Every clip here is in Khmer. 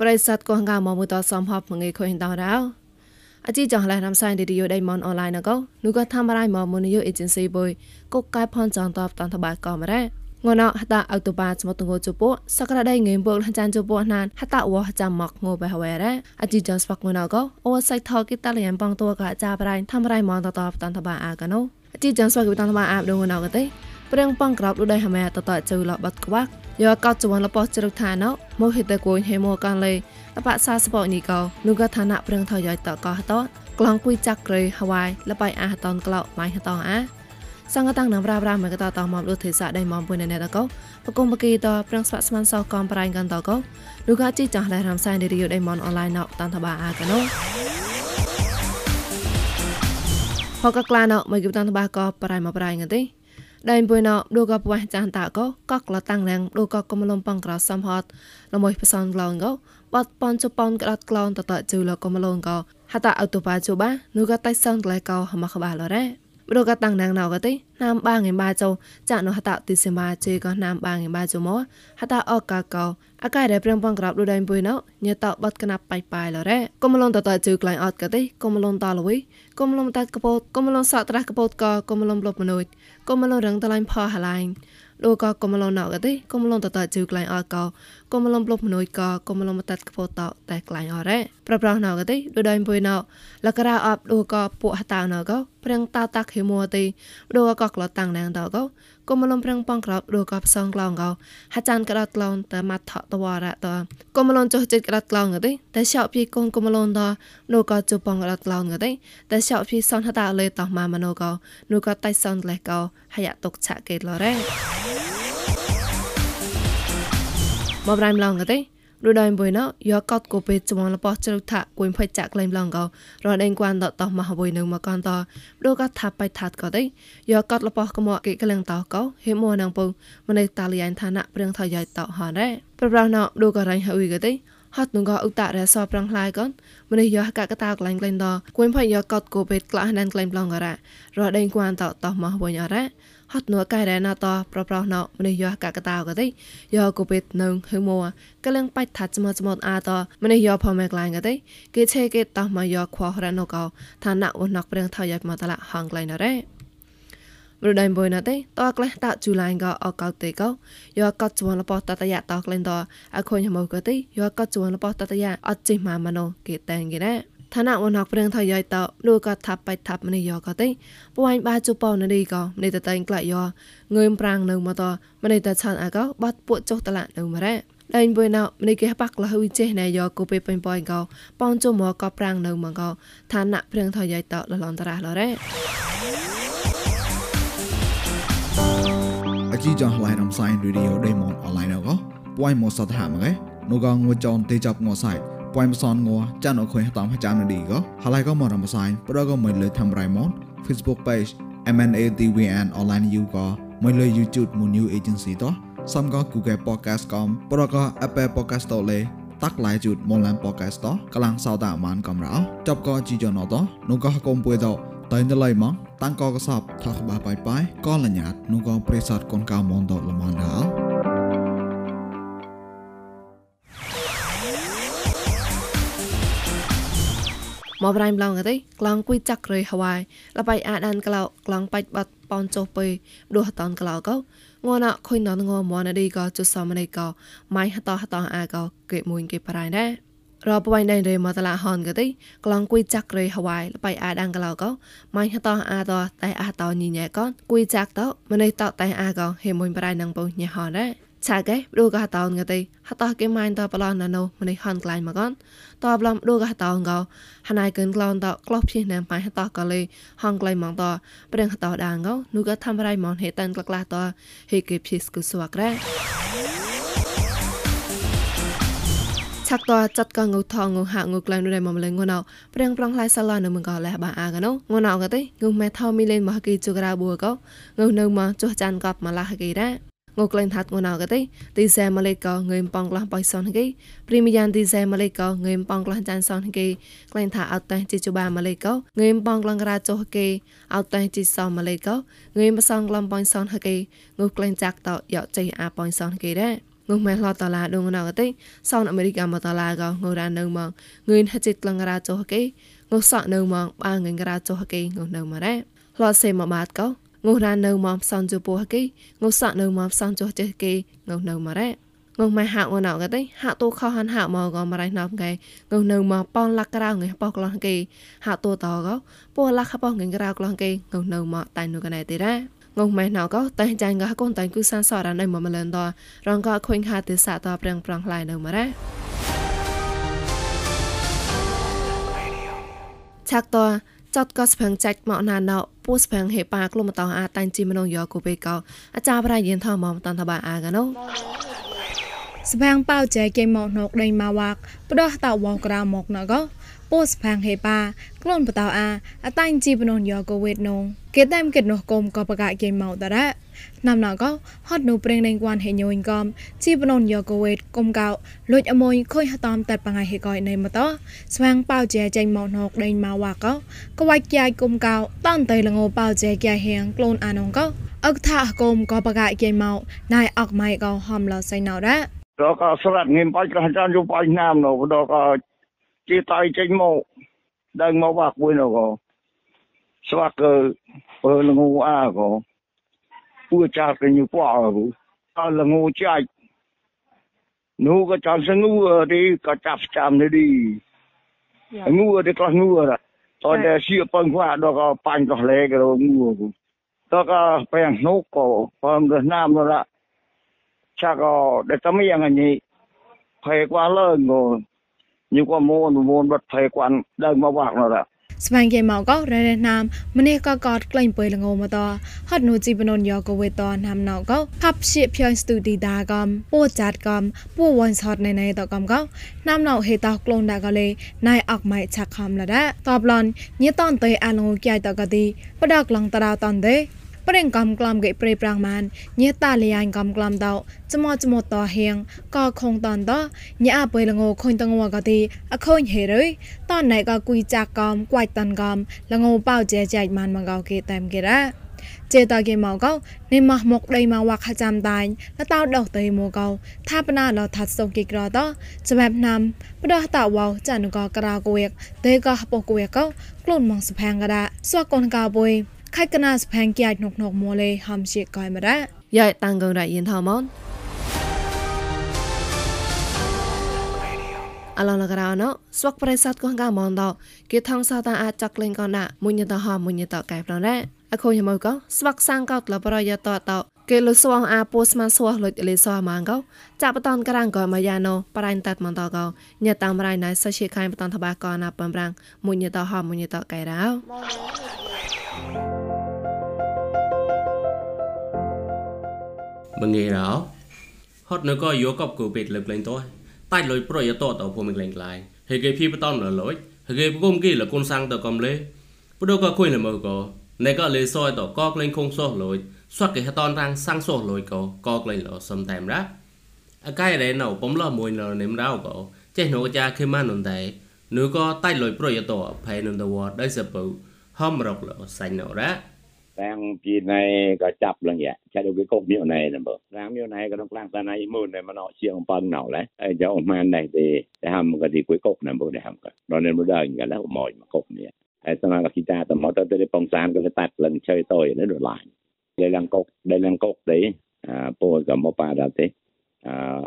ប្រិស័តកងកៅមកមួយតសំហបមងេខុញតរោអជីចងឡៃរំសៃឌីឌីយោដៃមនអនឡាញណកោនុកថាមរៃមកមុនយោអេเจนស៊ីបុយកុកកែផនចងតបតន្តបាកោមរ៉ាងនហតាអោតបាចមតងោជពសក្រដៃងេមបុលចានជពណានហតាវចាំមកងោបេហវេរ៉ាអជីចងស្វកងណកោអូសៃថកីតាលៀនបងតួកចាប្រៃថាមរៃមកតតបតន្តបាអាកណូអជីចងស្វកវិតន្តបាអាបដងណកទេ ព្រៀងប៉ងក្របលុដៃហមែតតជូលបាត់ក្វាក់យកកោចវលបោះជ្រុកថាណោមកហេតគួយហេមកកានលេតបសាសបនីកោនុកឋានៈព្រៀងថយតកោតក្លងគួយចាក់ក្រេហវ៉ៃលបៃអាតនក្លោម៉ៃហតអាសង្កតាំងនំប្រាប្រាមកតតមកលុទេសាដៃមកពុនណេតកោបកុំបកីតប្រងស្វាក់ស្មានសោកំប្រៃកាន់តកោនុកជីចាស់ឡៃរំសៃឌីរីយដៃមនអនឡាញណោតាន់តបាអាកណូផកក្លាណោមកគិបតាន់តបាកោប្រៃមកប្រៃងទេ ដៃបុយណោដូកបវ៉ាចានតាកោកកលតាំងណាំងដូកកុំលំបងក្រសំហតល្មួយផ្សនក្លងកោបាត់ប៉ុនជប៉ុនក្រាត់ក្លងតតជូលកុំលងកោហតាអតុបាជូបានូកតៃសងក្លែកោហមខបាលរ៉េព្រោះកតាំងណាងណៅកទេណាមបាងឯបាចោចាក់នោះហតាទីសិមាជេក៏ណាមបាងឯបាចោមកហតាអកកោ អាកាយដែលព្រៀងបងក្រាបលុដៃបុយណៅញ៉តបត់កណាប់បៃប៉ៃលរ៉េកុំលងតតជឺក្លែងអត់កទេកុំលងតលវីកុំលងតាត់កពោតកុំលងសក់ត្រាស់កពោតកកុំលងលបមនុយកុំលងរងតឡៃផហឡៃដូកកុំលងណៅកទេកុំលងតតជឺក្លែងអត់កកុំលងលបមនុយកកុំលងតាត់កពោតតតែក្លែងអរ៉េប្រប្រណៅកទេលុដៃបុយណៅលករៅអបដូកពួកហតាណៅកព្រៀងតាតាក់ហេមួទេដូកកក្លតាំងណាងតក កុំលំប្រឹងប៉ងក្រោបដូកបសងក្លងកោហាចានក្រាត់ក្លងតមាត់ថតវរៈតកុំលំចុះចិត្តក្រាត់ក្លងទេតែឆោពីកូនកុំលំតដូកជប៉ុងក្រាត់ក្លងទេតែឆោពីសនហតាលេតម៉ាម៉ណូកោនូកតៃសនលេកោហយតុកឆាកេលរ៉េមកប្រៃមឡងទេ រដៃបុយណយកកតកូពេចមលបោះជ្រុថាគួយផៃចាក់ក្លែងឡងកោរដេងគួនតតមហបុយនៅមកកនតដូកថាបៃថាត់ក៏ទេយកកតលបោះកមកគេក្លែងតកោហេមួនងពងម្នេះតាលីយ៉ានឋានៈព្រៀងថយតហនរ៉េប្រប្រណដូករៃហើយក៏ទេហត់នងឧតរសប្រងឡាយកនម្នេះយកកកតាក្លែងក្លែងតគួយផៃយកកតកូពេក្លាស់ណានក្លែងឡងករ៉ារដេងគួនតតមហបុយអរ៉ា ហត់នួកែរ៉ែណាតប្រប្រណោម្នេះយកកកតោក៏ទេយកកូពេតនឹងហឺមួកលឹងបាច់ថាចមចមអាតម្នេះយកផមែក្លែងក៏ទេគេឆេគេតោះមកយកខ្វះរណកោឋានៈវណកព្រៀងថយយកមកតឡាហងក្លែងណារ៉េរដៃបុយណាទេតក្លេះតជូឡៃក៏អកោទេក៏យកកត់ជួនលបតតយៈតក្លែងតអខុញមកក៏ទេយកកត់ជួនលបតតយៈអត់ចេះមកម៉ណូគេតែងគេណា ឋានៈវណកព្រៀងថយយតលោកក៏ថាប់បៃថាប់ម្នេះយកក៏ទេពួយបាជប៉ុននេះក៏ម្នេះតតែងក្លាក់យកងើមប្រាំងនៅមកតម្នេះតឆានអាក៏បាត់ពួកចុះតឡានៅមករ៉ាដេញបុយណៅម្នេះគេបាក់លហ៊ុយចេះណែយកគូពេពេញប៉យក៏ប៉ងជុំមកក៏ប្រាំងនៅមកក៏ឋានៈព្រៀងថយយតលលនតរះលរ៉ាអជីចងឡៃរំសាយរីឌីអូដេម៉ុនអនឡាញក៏ពួយមកសតហាមកឯនោះក៏ងួចនទេចាប់ងសៃ ពួយមសនងចានអខុយតាមចាំនេះក៏ហើយក៏មករំសាយប្រក៏មិនលើធ្វើរៃមក Facebook page MNADWN online you ក៏មិនលើ YouTube មួយ new agency តោះសំក៏ Google podcast កំប្រក៏ Apple podcast តលេតាក់ឡាយជូតមកឡាន podcast តោះកលាំងសោតាអាមានកំរោចប់ក៏ជីយ៉ណតោះនោះក៏កុំពួយតោះតៃណឡៃមកតាំងកកសបថខបាបាយបាយក៏លញ្ញាតនោះក៏ប្រេសតកូនកៅមនតល្មនដល់ មកប្រៃម្លងទេក្លងគួយចាក់រយហវ៉ៃលបៃអាដានក្លោក្លងបាច់បាត់ប៉នចុះពេដួសតនក្លោកោងួនអខុញណងងមនឌីក៏ជុសមណៃក៏ម៉ៃហតហតអាក៏គេមួយគេប្រៃដែររបបៃណៃរេមកតឡាហនក៏ទេក្លងគួយចាក់រយហវ៉ៃលបៃអាដានក្លោកោម៉ៃហតអាតតែអាតញីញ៉ែកនគួយចាក់តម្នេះតតែអាក៏ហេមួយប្រៃណងបោញ៉ែហនដែរ ឆាកេដូកហតោងទេហតោគេម៉ៃតបឡនណណូម្នេះហនក្លាញ់មកកនតបឡំដូកហតោងកោហណៃកិនក្លនតក្លោភៀណាំប៉ៃហតោកលេហងក្លាញ់មកតព្រៀងហតោដាងកោនូកធ្វើរៃមនហេតានក្លក្លាតហេគេភីស្គូសវក្រែឆាក់តចាត់កងងថងងហាងងក្លែងនៅមកម្លេងងណៅព្រៀងប្រងឡៃសាឡានៅមងកលះបាអាកណូងណៅកទេងមេថោមីលេនមកគីជូក្រាបួកោងនៅមកចុះចាន់កប់មកលះគីរ៉ា ងូក្លែងថាត់ងូណៅកទេទីសែម៉ាឡេកោងើមប៉ងក្លះបៃសនគេព្រីមីយ៉ានទីសែម៉ាឡេកោងើមប៉ងក្លះចានសនគេក្លែងថាអត់តែជីជបាម៉ាឡេកោងើមប៉ងក្លងក្រាចុះគេអត់តែជីសម៉ាឡេកោងើមបសងក្លំប៉ងសនហគេងូក្លែងចាក់តយកចៃអាប៉ងសនគេដែរងុំម៉ែឡតឡាដងណៅតេសោនអាមេរិកមកតឡាកងរ៉ានៅមកងឿនហចិត្តក្លងរ៉ាចុះកេងុសក់នៅមកបាងងរ៉ាចុះកេងុនៅមករ៉ាឡតសេមកបាតកោ ងុរ៉ានៅមកផ្សំជពោះកេងុសក់នៅមកផ្សំចុះចេះកេងុនៅមករ៉ាងងម៉ែហាក់ងណៅកទេហាក់តូខហាន់ហាក់មកក៏មរៃណប់កែងងនៅមកប៉នលាក់ក្រៅងៃប៉ោក្លោះគេហាក់តូតកោពោលាក់ប៉ោងៃក្រៅក្លោះគេងនៅមកតៃនុកណែទេរ៉ាងងម៉ែណៅក៏តែចាញ់ក៏កូនតែគូសានសរណៃមកម្លនតរងក៏ខុញហាទេសាតប្រងប្រងឡៃនៅមករ៉ាឆាក់ត ចតក៏ស្ផឹងចាច់មកណាណោពូស្ផឹងហេប៉ាក្លុំតោអាតាញ់ជីមនងយកគូបេកោអាចារ្យប្រាយិនថមមតន្តបាអាកណូស្វាងប៉ៅចែកេមកណកដេញមកវាក់ផ្ដោះតវក្រៅមកណក ពោស្ផាងហេប៉ាក្លូនបតោអាអតាញ់ជីបននយកកវេតនងគេតែមកិតនោះកុំក៏បកកេមកតរ៉ាណាំណកហត់នូប្រេងដេងគួនហេញយកំជីបននយកកវេតកុំកោលួចអមួយខុយហតំតាត់បងៃហេកយណេមតស្វាងប៉ៅចែចេញមកណកដេញមកវាក់កកវាច់ចាយគុំកោតនតៃលងោប៉ៅចែកាហៀងក្លូនអានងកអឹកថាកុំក៏បកកេមកណៃអកម៉ៃកោហំឡសៃណៅរ៉ារកស្រាត់ងៀមបាច់ក៏ចាំយកបាច់ណាមនោះរក ជាតៃចេញមកដឹងមកបាក់មួយនោះក៏ស្វាក់ក៏អឺលងអាក៏ពូចាស់ក៏ញូប៉អឺអលងចាច់នោះក៏ចាំសងូទីក៏ចាប់ចាំនេះឌីងូទីក៏ងូរតតែសៀពងខ្វាដល់ក៏បាញ់ក៏លែក៏ងូទៅក៏បែងនោះក៏បំរណាមនោះ chako de tami yang ni phai qua lơ ngô như qua môn môn bật phai quan đơn mà bạc nó đó ស្វែងគេមកក៏រ៉េណាមម្នេះក៏កតក្លែងពើលងមកតហត់នូជីបននយកវេតនហាំណៅក៏ផាប់ជាភឿស្ទូឌីដាកំពូចាត់កំពូវ៉ាន់សតណៃណៃតកំក៏ណាំណៅហេតក្លូនដាក៏លេណៃអកម៉ៃឆាក់ខំលដាតបឡនញីតនតេអាលងគៃតកទីបដកឡងតរតនទេ ប្រេងកំក្លំកេប្រេប្រាំងម៉ានញេតាលីយ៉ៃកំក្លំដៅចមោចមោតហៀងក៏ខងតនតញ៉ាបើលងោខុញតងវកទីអខុញហេរយតនណៃក៏គួយចាក់កំគួយតនកំលងោប៉ៅចែចែកម៉ានមកកគេតែមគេរ៉ាចេតគេមកកោနေមមកដៃមកវ៉ាខចាំតាញ់លតោដកតៃមកកោថាបណាលថាត់សុកគេក្រតសម្រាប់ណាំបដោះតវ៉ោចានុកក្រៅគួយទេក៏បកគួយកោខ្លួនមកសផាងកដាសួកូនកៅបុយ ខៃកណាស្ផាងគៀចនុកនុកមួលេហំជាកយមរ៉ាយ៉ៃតាំងកងរ៉ៃយិនថមនអឡងលករណោស្វកប្រិស័តកងកាមនដោគេថងសាតាអាចចកលេងកណាមុញតហមុញតកែប្រណែអខូយមកកស្វកសាំងកោតលប្រយតតគេលសវងអាពោស្មានសវលុចលេសម៉ាងកោចាបតនក្រាងកមកយ៉ាណូប្រៃតាត់មន្តកោញ៉តាមរៃណៃសជាខៃបតនតបាកោណាបំរាំងមុញតហមុញតកែរោ មងេរោហត់នៅក៏យកកបគូពេតលើកលែងតោតាច់លុយប្រយតតភូមិក្លែងក្លាយហើយគេភីបតនលុយហើយគេគុំគីលគុនសាំងតកំលេបដក៏គួយលមើក៏ណែក៏លេសយតក៏ក្លែងខងសោះលុយស្វាត់គេហតនរាំងសាំងសោះលុយក៏ក៏ក្លែងលសំតែមរ៉ាអកាយរ៉េណៅបំលមួយលនឹមរៅក៏ចេះនោះចាខេម៉ាននតែនោះក៏តាច់លុយប្រយតផៃននតវដៃសពៅហំរកលសាញ់ណរ៉ា đang kỳ này ก็จับลังแยะใช้ดูกี่กบเมียวในนะเบอร์ร่างเมียวในก็ต้องกลางตาในมือในมันเนาะเชียงปังเหนาเลยไอ้เจ้าออกมาในดีแต่ทำก็ดีกี่กบนะเบอร์ได้ทำก็นอนในมือได้กันแล้วมอยมากบเนี่ยไอ้สนาก็คิดจ้าแต่หมอตอนที่ได้ปองซานก็เลยตัดลังเชยต่อยแล้วโดนลายได้ลังกบได้ลังกบดีอ่าปูกับมอปลาดาติอ่า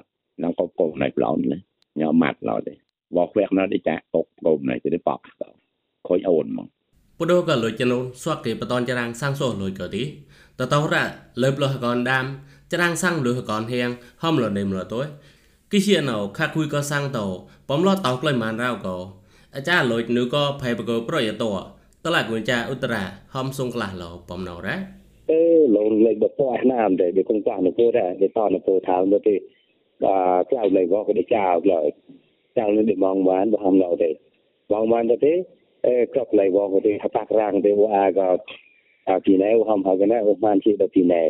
ลังกบกบในปล่อนเลยเนี่ยมัดเราเลยบอกแวกนั้นได้จ้ากบกบในจะได้ปอกเขาคอยโอนมั้ง ពដូក៏លុយចនូស្វាក់គេបតនចរាងសាំងសូលុយក៏ទីតតោរ៉ាលើបលោះកនដាមចរាងសាំងលុះកនហៀងហំលនេមលតុយគិជាណៅខាក់គួយក៏សាំងតោបំលតតោក្លែងម៉ានរៅក៏អាចារ្យលុយនូក៏ផៃបកោប្រយតោតឡាគួនចាឧត្តរាហំសុងក្លះលោបំណៅរ៉ាអេលងលេខបពស់ណាមតែវាគង់ចានៅពូរ៉ាវាតនៅពូថាទៅទីបាទក្លៅលេខក៏គេចៅក្លៅចៅនឹង đi mong bán và hầm lậu thì mong bán ទៅទេក្របឡៃវងទៅហតាក់រាងទៅ អាក៏ពីណែហំហកណែបានជាទៅពីណែ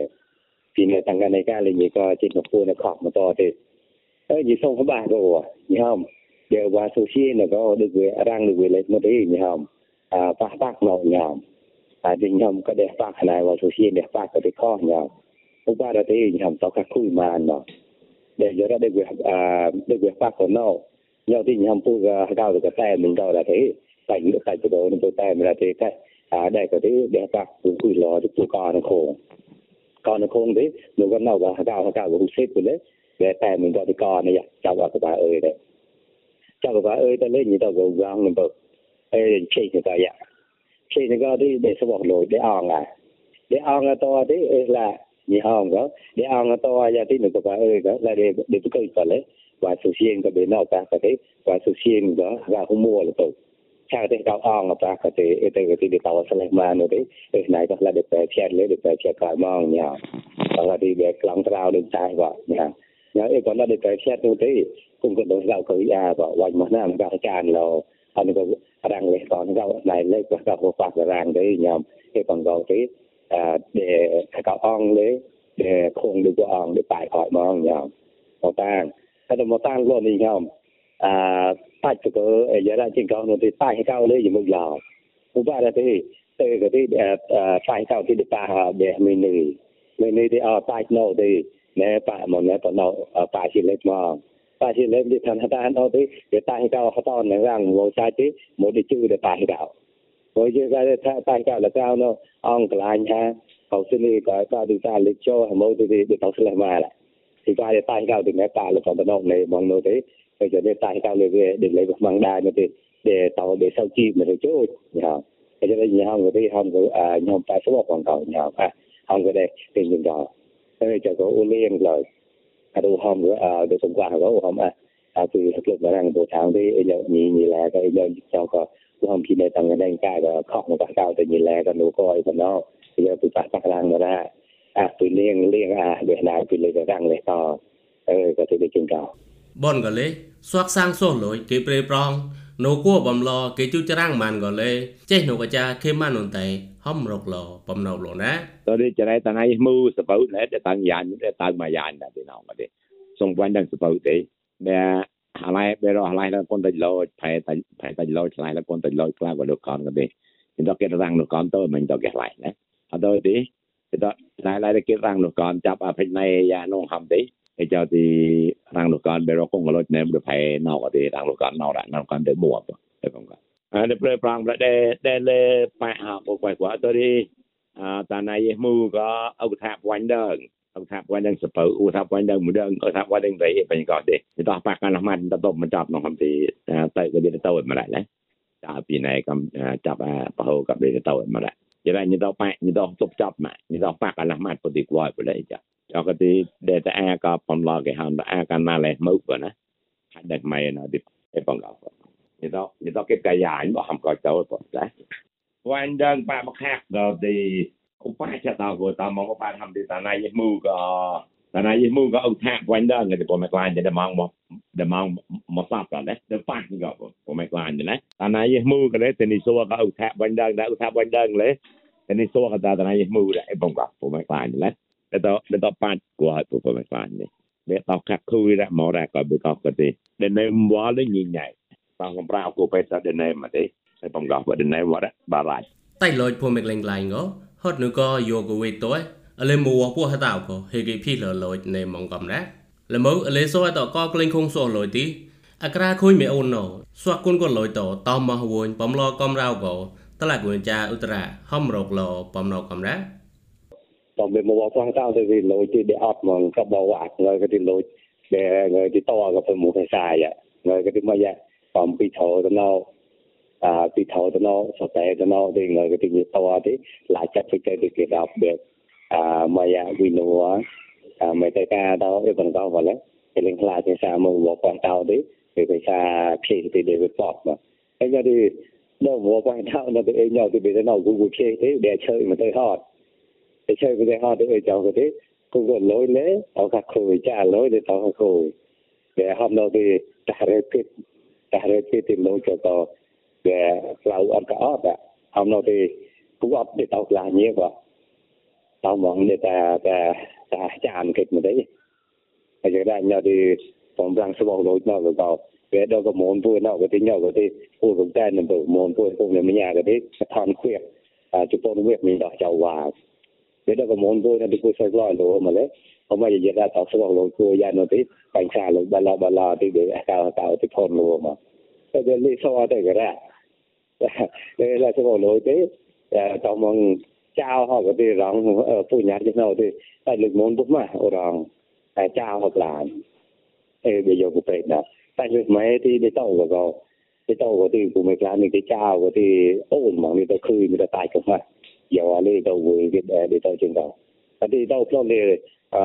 ពីណែតាំងកណៃកាលេញក៏ចិត្តពូនខកមកតទេអើយសុំក្បាក៏ញ៉ាំដែលវ៉ាសូសៀនក៏ដូចវារាំងដូចវាលេមកទេញ៉ាំអាប៉ះប៉ះមកញ៉ាំអាឌីញ៉ាំក៏ដែលប៉ះណែវ៉ាសូសៀនដែលប៉ះក៏ទៅខញ៉ាំឧបបារទេញ៉ាំតកគួយម៉ានមក để giờ ra để việc à để việc phát của nó nhau thì nhầm phu cao được cái tay mình đâu là thế tại những tại chỗ đó nó tay mình là thế cái à đây có thế để phát cũng quy lo được con nó khổ con nó khôn đấy nó có nào và cao cao cũng xếp rồi đấy để tay mình có thì con này chào vào các bạn ơi đấy chào các bạn ơi ta lên như tao gồm găng mình bực ê chơi thì cái vậy chơi thì cái đi để sao lỗi để ăn à để ăn to đấy là ni hong go de ang to ya ti no ba e go la de de tu kai pa le wa su sien ko be no ta ka te wa su sien go ga hu mo lo to cha te ka ang ta ka te e te ti de ta wa sale ma no te e nai ko la de pe chat le de pe chat ka ma nya ta la di be klang trao de chai wa nya nya e ko la de pe chat no te cũng có đối giao cái à và quanh mà nam cả tràn là anh có rằng lấy còn giao này lấy và các bộ phạt rằng đấy nhầm cái còn gọi cái để các ông lấy để không được có ông để bài hỏi mà ông nhau một tang cái đó một tang luôn đi nhau à tại chỗ cái giờ ra trên cao nó thì tại cao lấy gì một giờ. Cũng vậy là thế cái thì à, à, tại cao thì để bà để mình đi. Mình đi thì ở tại nó thì nè bà mà nè tao nó ở tại lấy mà. Tại chỉ lấy đi thành ta nó thì để tại cao họ tao này rằng một sai thì một đi chữ để tại cao. Rồi chứ cái tại cao là cao nó ông cái anh ha sinh đi cái ta đi ta lịch cho hàm thì để tàu sẽ mà lại. Thì cái để tai cao thì mẹ ta là còn tao này bằng nó thế bây giờ để tai caoเลยvề để lấy một bằng đài mà thì để tàu để sau chi mà thì chỗ nhà cái cho nên nhà hàng người hàng người à nhóm phải số quảng cáo nhà à hàng người đây tiền những đó thế cho có u liên lời à đồ hàng người à đồ xung quanh có hàng à à từ thực lực mà đang bộ tháng thì nhớ nhị nhị là cái nhớ cho có ความคิดในทางในกายก็ขอกมาเก่าแต่ยีแลก็หนูก้อยคนเนาะที่จะปุปักรังมาได้อ่ะปืนเลี้ยงเลี้ยงอ่ะเดี๋ยวนายปืนเลยก็รังเลยต่อเออก็ถือได้กินเก่า bonก็เลยสวักสร้างโซ่ลอยเกเปรปรองโนกัวบำลอเกจุจรังมันก็เลยเจ้หนูกะจา បនកលេសួកសាងសោះលុយគេប្រេប្រងនៅគួបំឡគេជូចរាំងម៉ានកលេចេះនៅកាចាគេម៉ាននតៃហំរកឡបំណោលណាតរិចរៃតណៃមូសបៅណែតាំងយ៉ាងតាំងមកយ៉ាងណាទីណោមកទេសងវ៉ាន់ដឹងសបៅទេមែអាឡៃបេរអឡៃដល់គុនតិចលោផែតផែតលោឆ្លៃដល់គុនតិចលោខ្លះក៏លោកកនក៏ទេមិនដល់គេរាំងលោកកនទៅមិនដល់គេឡៃណាអត់ដល់ទេទៅដល់ឡៃឡៃគេរាំងលោកកនចាប់អាភិណៃយ៉ានងហំទេ ejao ti rang lokal bero kong galot ne bro pai nau ka ti rang lokal nau ra nau kan de mua pa de kong ka a de pre prang ra de de le pa ha ko kwai kwa to ri a ta na ye mu ka au tha pwan dang au tha pwan dang sa pa u tha pwan dang mu dang au tha pwan dang dai pa ni ka de ti ta pa kan ma ta to ma jap no kam ti ta ka de to ma ra la ta pi nai kam jap a pa ho ka de to ma ra យាយញ៉ាំដល់ប៉ាញ៉ាំដល់ទប់ចាប់ម៉ាញ៉ាំដល់ប៉ាកន្លះម៉ាត់ពុតិគួយបលៃចា hàng a cái mà lại mốc rồi nè hai đợt mày nó đi cái phần gặp như tao như tao cái cái dài nó không có tàu rồi đấy quan đang ba mặt khác rồi thì ឧបាចតាគតាមកបានហំទីតាណៃមូក៏តាណៃមូក៏អុថាវិញដែរគេពុំមកខ្លាញ់តែមកមកតែមកមកសាប់ដែរតែប៉ាក់ក៏ពុំមកខ្លាញ់ដែរតាណៃមូក៏តែនេះសួរក៏អុថាវិញដែរដែរអុថាវិញដែរលេតែនេះសួរក៏តាណៃមូដែរពុំក៏ពុំមកខ្លាញ់ដែរតែតតែតប៉ាក់ក៏ពុំមកខ្លាញ់ដែ រវាតកាក់គូរ៉ាមករ៉ាក៏បិកក៏ទេដែលនៅវល់នេះញញ៉ៃបងកំប្រាគូបេតតែនៅមកទេហើយបងក៏បើនៅវត្តបារាច់តែលយភូមិក្លែងក្លែងក៏ហត់ぬក៏យោកវេតយអលេមួពោះហតៅក៏ហេគេភីលលយនៃមងកំណាលមើអលេសអតក៏ក្លែងខងសលយទីអក្រាខុយមេអូនណូស្វាក់គុនក៏លយតតមមកវួនបំលកំរៅក៏តឡាគុនចាឧត្រាហំរកលបំណកំណា តបមកផងតើទៅលយទីដេអត់មកក៏បវ៉ាក់ហើយក៏ទីលយដែលហើយទីតក៏ទៅមកខ្សែហើយក៏ទីមកយ៉ាបំពីធោទៅណោ啊，ពី頭ទៅនោះសតែទៅនោះទីងើទីនេះតទីឡាចាត់ពីទៅទីគេដល់បែអាមកយ៉ាវិនវអាមកតែការដល់វាបន្តវល់គេលេងខ្លាចភាសាមកវប៉ះតោទីវាភាសាភេទទីដែលវាប៉មកហើយយកទីដល់វប៉ះតោនៅទីអីញ៉ៅទីវានៅគូគូភេទទីដែលឈើមកទៅហត់ ទៅឈើមកទៅហត់ទៅចောင်းទីគូក៏លយលេអកខូចាលយទៅតខូវាហំនៅទីតារេពិតតារេពិតទីលយទៅ về lâu anh có ớt ạ hôm nay thì cũng ớt để tao là nhiều quá tao mong để ta ta ta chạm kịch mà đấy bây giờ đây nhờ thì phòng răng số bao lối nào rồi vào về đâu có muốn vui nào cái tí nhau cái tí vui cũng tên mình tự muốn vui cũng là mình nhà cái tí thon khuyết à chụp con nguyệt mình đỏ chầu hòa về đâu có muốn vui nó đi vui xoay lòi đồ mà đấy ông bây giờ đã tao số lo cô ya nó tí bánh xa lo ba la ba la tí để cao cao tí phone luôn mà cái đây lý do đây cái ra đây là số lo tí tao mong chào họ có tí rong ở phụ nhà chứ nào tí tại lực môn bút mà ở rong chào hoặc là bây giờ cũng phải đó tại lực mấy thì để tao có cái tàu của thì của mình làm những cái chào của thì ổn mà người ta khơi người ta tài cực yaw ale ta wo get de ta chen ta ati ta uplo le a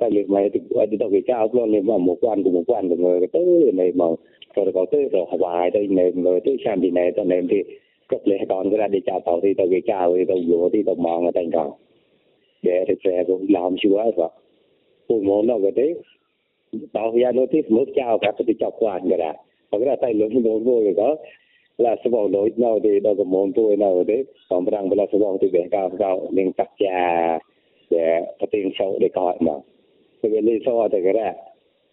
ta le mai ti ati ta ke cha uplo le ma mo kwan ko mo kwan ko mo ta ne ma to ko te to hawai ta ne mo te chan di ne ta ne ti cấp lệ còn cái ra để chào tàu thì tàu về chào thì tàu vô thì tàu mòn ở thành cầu để thì xe làm chưa vậy cũng muốn nó cái thế tàu ra nó tiếp mức chào các cái chọc quan cái đã. Còn cái là tay lớn nó vô đó. Mo mo ga la sabo lo no de da ko mon to na de tom rang bela sabo ti be ka ka ning tak cha de pating sau de ka ma so ve le so ta ga ra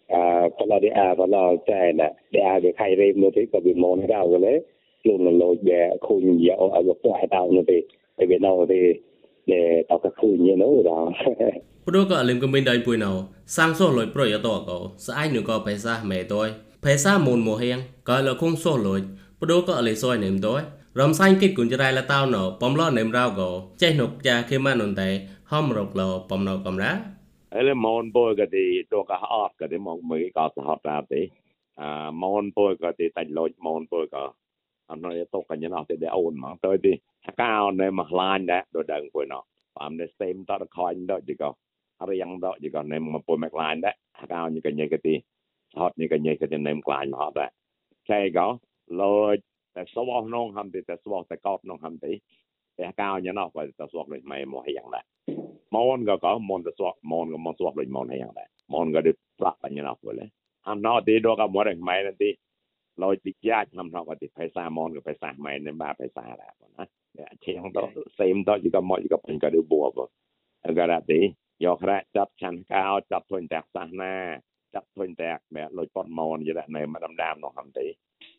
à có là đi à có là chạy nè đi à để khai rêm nữa thì có bị mòn ra rồi đấy luôn là lôi về khu nhiều ở góc ngoài tao nữa thì tại vì nào thì để tao cái khu nhiều nữa đó ព្រោះក៏លឹមកំបិនដៃពួយណៅសាំងសោះលុយប្រយតក៏ស្អាយនឹងក៏បេសាមេតយភេសាមូនមោហៀងក៏លគងសោះលុយ ព្រោះក៏លេសយនឹមតយរំសាញ់គិតគុនចរៃលតោណបំឡនឹមរៅក៏ចេះនុកចាខេម៉ានុនតែហំរកលបំណៅកំរាអលមូនពោក៏ទីតកអត់ក៏ទីមកមើក៏សហតតាទេអាមូនពោក៏ទីតាច់លុយមូនពោក៏អត់នៅតកកញ្ញណោះទេដែរអូនមកទៅទីកៅនៅមកឡាញដែរដូចដឹងពុយណោះតាមនេះសេមតតខញដល់ទីក៏រៀងដល់ទីក៏នៅមកពុយមកឡាញដែរកៅញកញ្ញក៏ទីហត់នេះក៏ញ៉ៃក៏ nem ក្លាញ់មកហត់ដែរចែក៏ លោចតែសបោះនងហំទីតែសបោះតែកោតនងហំទីតែកៅញ៉ាណោះក៏តែសបោះដូចម៉ែមកយ៉ាងដែរមនក៏ក៏មនទៅសបមនក៏មកសបដូចមនយ៉ាងដែរមនក៏ដូចផ្លាក់បញ្ញណោះវិញអាណោទីដកក៏មកម៉ែនទីលោចទីយ៉ាច់ năm nó có thì phải xa môn cái phải xa mày nên ba phải xa là còn á chỉ không đó xem đó chỉ có mọi chỉ có phần cái được bùa rồi cái là tí do khá chấp chăn cao chấp thuần tạc xa na ចាប់ឃើញតែបែលុយប៉ុនម៉នយរណែមកដំដាមនោះហំទេអឺ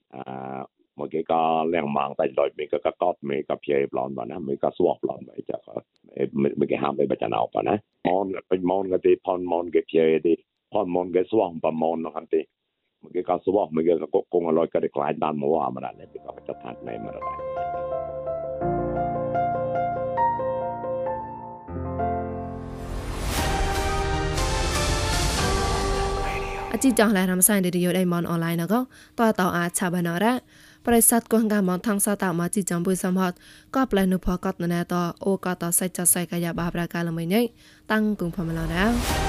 មកគេក៏លៀងម៉ងតែលុយមីក៏កកត់មីក៏ព្យាប្លន់បងណាមីក៏ស្វប់ប្លន់បែចាក៏មីគេហាំបែបចាណៅបងណាម៉នពេញម៉នក៏ទីផនម៉នគេព្យាទីផនម៉នគេស្វប់បងម៉ននោះហំទេមកគេក៏ស្វប់មីគេក៏គង់លុយក៏គេខ្លាចបានមកអាមរ៉ានេះក៏ចាប់ថាណែមរ៉ា អជីចងឡារំសាយឌីយោដៃមនអនឡាញណកតតអាឆាបណរ៉ាប្រិស័តកងកាមនថងសតមកជីចំបុយសំហតក៏ប្លែនុផកតណែតអូកតសៃចសៃកាយាបាប្រកាលមិនញ៉ៃតាំងគងផមឡណា